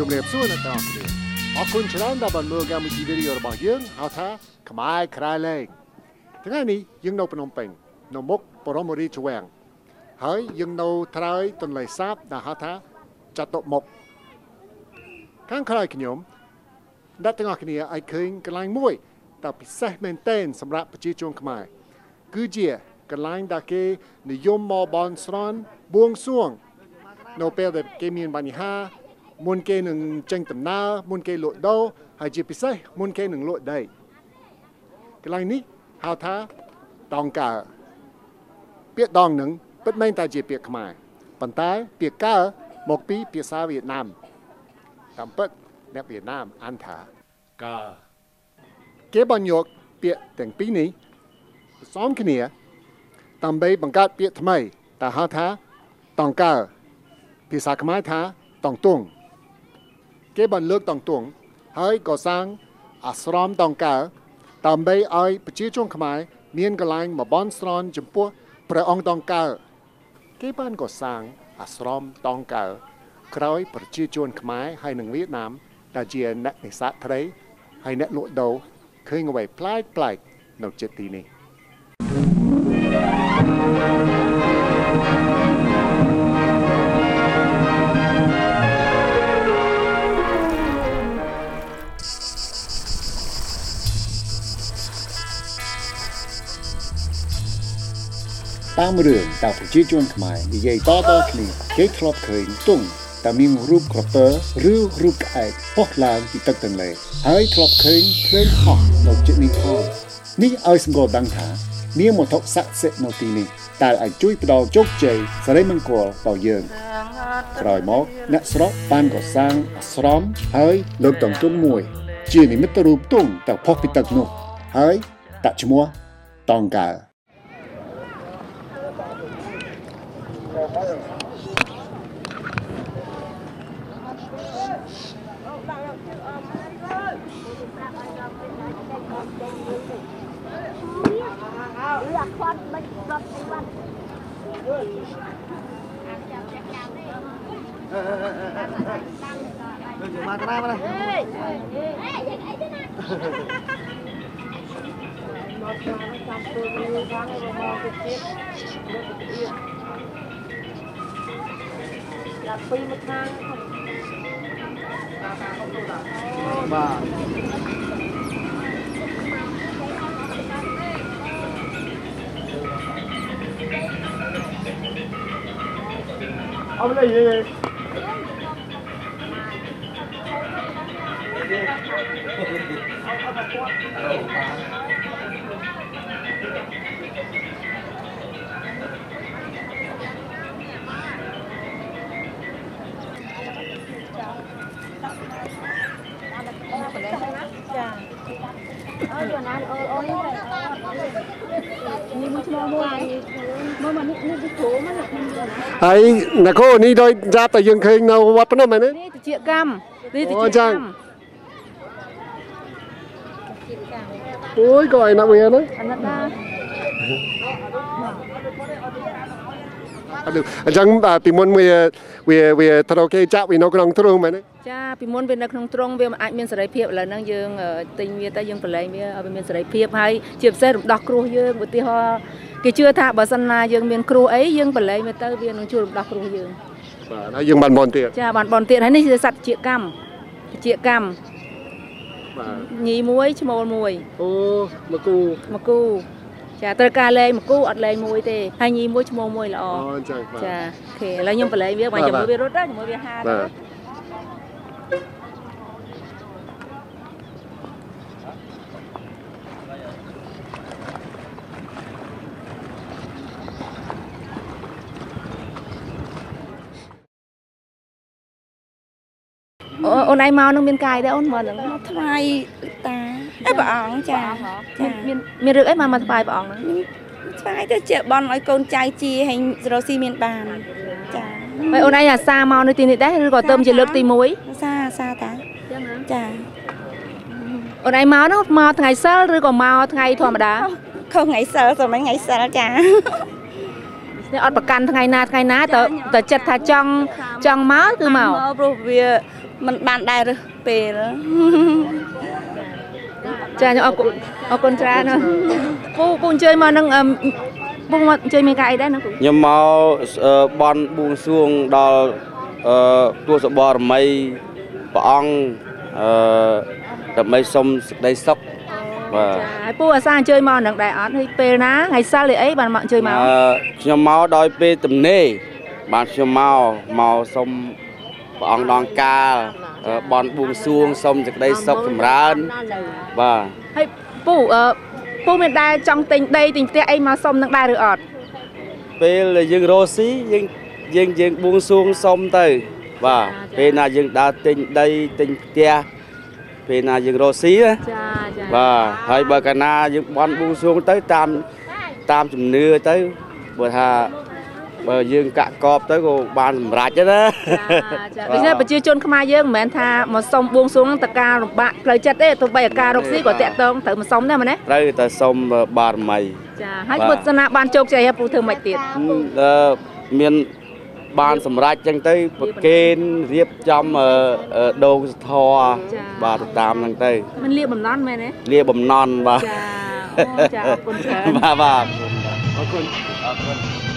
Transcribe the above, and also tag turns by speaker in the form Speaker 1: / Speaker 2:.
Speaker 1: ជំរាបសួរអ្នកទាំងអស់គ្នាអរគុណច្រើនដែលបានមើលកម្មវិធីវីដេអូរបស់យើងហៅថាខ្មែរក្រៃលែងថ្ងៃនេះយើងនៅភ្នំពេញនៅមុខបរមរាជវាំងហើយយើងនៅត្រើយទន្លេសាបដែលហៅថាចតុមុខខាងក្រោយខ្ញុំអ្នកទាំងអស់គ្នាអាចឃើញកន្លែងមួយដែលពិសេសមែនទែនសម្រាប់ប្រជាជនខ្មែរគឺជាកន្លែងដែលគេនិយមមកបន់ស្រន់បួងសួងនៅពេលដែលគេមានបញ្ហា មុនគេនឹងចេញដំណើរមុនគេលក់ដូរហើយជាពិសេសមុនគេនឹងលក់ដីកន្លែងនេះហៅថាដងកើពាក្យដងនឹងពិតមែនតែជាពាក្យខ្មែរប៉ុន្តែពាក្យកើមកពីភាសាវៀតណាមតាមពិតអ្នកវៀតណាមអានថាកើគេបញ្យកពាក្យទាំងពីរនេះផ្សំគ្នាដើម្បីបង្កើតពាក្យថ្មីដែលហៅថាតងកើភាសាខ្មែរថាតងទង គេបានលើកតងទងហើយក៏សាងអាស្រមតងកើដើម្បីឲ្យប្រជាជនខ្មែរមានកន្លែងមកបន់ស្រន់ចំពោះព្រះអង្គតងកើគេបានកសាងអាស្រមតងកើក្រោយប្រជាជនខ្មែរហើយនិងវៀតណាមដែលជាអ្នកនេសាទត្រីហើយអ្នកលក់ដូរឃើញអ្វីប្លែកប្លែកនៅចិត្តទីនេះ តាមរឿងតើប្រជាជនខ្មែរនិយាយតតគ្នាគេធ្លាប់ឃើញទង់តែមានរូបក្រពើឬរូបក្អែកហោះឡើងពីទឹកទន្លេហើយធ្លាប់ឃើញភ្លើងហោះនៅជិតនេះផងនេះឲ្យសម្គាល់ដឹងថាមានវត្ថុស័ក្តិសិទ្ធិនៅទីនេះដែលអាចជួយផ្ដល់ជោគជ័យសិរីមង្គលដល់យើងក្រោយមកអ្នកស្រុកបានកសាងអាស្រមហើយលើកតន្ទុំមួយ ជានិមិត្តរូបទង់ទៅផុសពីទឹកនោះហើយដាក់ឈ្មោះតងកើ
Speaker 2: Mà cái này mà này. Bà. Ông lấy gì?ហើយន គរនេះដូចចាប់តែយើងឃើញនៅវត្តភ្នំហ្នឹង
Speaker 3: នេះតិចកម្មនេះតិច
Speaker 2: អូចឹង
Speaker 3: កម្ម
Speaker 2: អូយក៏ឯណាវាហ្នឹង
Speaker 3: អាណិតណា
Speaker 2: អត់អញ្ចឹងបាទពីមុនវាវាវាត្រូវគេចាក់វានៅក្នុងទ្រូងមែនទេ
Speaker 3: ចាពីមុនវានៅក្នុងទ្រង់វាមិនអាចមានសេរីភាពឥឡូវហ្នឹងយើងអឺទិញវាទៅយើងប្រឡែងវាឲ្យវាមានសេរីភាពហើយជាពិសេសរំដោះគ្រោះយើងឧទាហរណ៍គេជឿថាបើសិនណាយើងមានគ្រោះអីយើងប្រឡែងវាទៅវានឹងជួយរំដោះគ្រោះយើង
Speaker 2: បាទហើយយើងបានបនទៀត
Speaker 3: ចាបានបនទៀតហើយនេះជាសត្វជាកម្មជាកម្ម
Speaker 2: បាទ
Speaker 3: ញីមួយឈ្មោលមួយ
Speaker 2: អូមកគូ
Speaker 3: មកគូ ចាត្រូវការលេងមកគូអត់លេងមួយទេហើយញីមួយឈ្មោលមួយល្អ
Speaker 2: អូអញ្ចឹងបាទ
Speaker 3: ចាអូខេឥឡូវខ្ញុំប្រឡែងវាបើ
Speaker 2: បាទ
Speaker 3: ជាមួយ
Speaker 2: បាទ
Speaker 3: វារត់ទៅជាមួយវាហាទៅ អូអូនឯងមកនឹងមានកាយដែរអូនមកនឹង
Speaker 4: មកថ្វាយតាអេព្រះអង្គចា
Speaker 3: មានមានមានរឿងអីមកមកថ្វាយព្រះអង្គហ្នឹង
Speaker 4: ថ្វាយទៅជាបន់ឲ្យកូនចៅជាហើយរស់ស៊ីមានបានចា
Speaker 3: ហើយអូនឯងអាសាមកនៅទីនេះដែរឬក៏ទៅជាលើកទី1
Speaker 4: សាសាតា
Speaker 3: ចឹងណា
Speaker 4: ចា
Speaker 3: អូនឯងមកនោះមកថ្ងៃសិលឬក៏មកថ្ងៃធម្មតា
Speaker 4: ខុសថ្ងៃសិលសម័យថ្ងៃសិលចា
Speaker 3: នេះអត់ប្រកាន់ថ្ងៃណាថ្ងៃណាទៅទៅចិត្តថាចង់ចង់មកគឺមក
Speaker 4: ព្រោះវាมันបានដែររើសពេល
Speaker 3: ចាខ្ញុំអរគុណអរគុណច្រើនណាស់ពូពូអញ្ជើញមកនឹងអឹមពូមកអញ្ជើញមានការអីដែរណាពូ
Speaker 5: ខ្ញុំមកអឺបនបួងសួងដល់អឺទស្សបរមីព្រះអង្គអឺដើម្បីសុំសេចក្តីសុខ បាទ
Speaker 3: ចាហើយពូអាសាអញ្ជើញមកនឹងដែរអត់ហើយពេលណាថ្ងៃសិលឬអីបានមកអញ្ជើញមក
Speaker 5: អឺខ្ញុំមកដោយពេលទំនេរបានខ្ញុំមកមកសុំព្រះអង្គដងកាលអឺបនបួងសួងសុំសេចក្តីសុខចម្រើនបាទ
Speaker 3: ហើយពូអឺពូមានដែរចង់ទិញដីទិញផ្ទះអីមកសុំនឹងដែរឬអត់
Speaker 5: ពេលដែលយើងរស់ស៊ីយើងយើងយើងបួងសួងសុំទៅបាទពេលណាយើងដើរទិញដីទិញផ្ទះ ពេលណាយើងរស់ស៊ីណា
Speaker 3: ចាចា
Speaker 5: បាទហើយបើកាលណាយើងបន់បួងសួងទៅតាមតាមជំនឿទៅបើថាបើយើងកាក់កបទៅក៏បានសម្រេចដែរណា
Speaker 3: ចាដូច្នេះប្រជាជនខ្មែរយើងមិនមែនថាមកសុំបួងសួងតការលំបាកផ្លូវចិត្តទេទោះបីអាការរកស៊ីក៏តាក់ទងត្រូវមកសុំដែរមែនទេ
Speaker 5: ត្រូវតែសុំបារមី
Speaker 3: ចាហើយ
Speaker 5: បាទ
Speaker 3: ពុទ្ធសាសនាបានជោគជ័យហើយពូធ្វើមិនទៀត
Speaker 5: អឺមាន បានសម្រេចចឹងទៅប្រគេនរៀបចំអឺអឺដងសធរបាទទៅតាមហ្នឹងទៅ
Speaker 3: មិនលៀបបំណន់មែនទេ
Speaker 5: លាបំណន់បាទ
Speaker 3: ចាអូចាអរគុណច្រើន
Speaker 5: បាទបាទ
Speaker 2: អរគុណ
Speaker 5: អរគុណ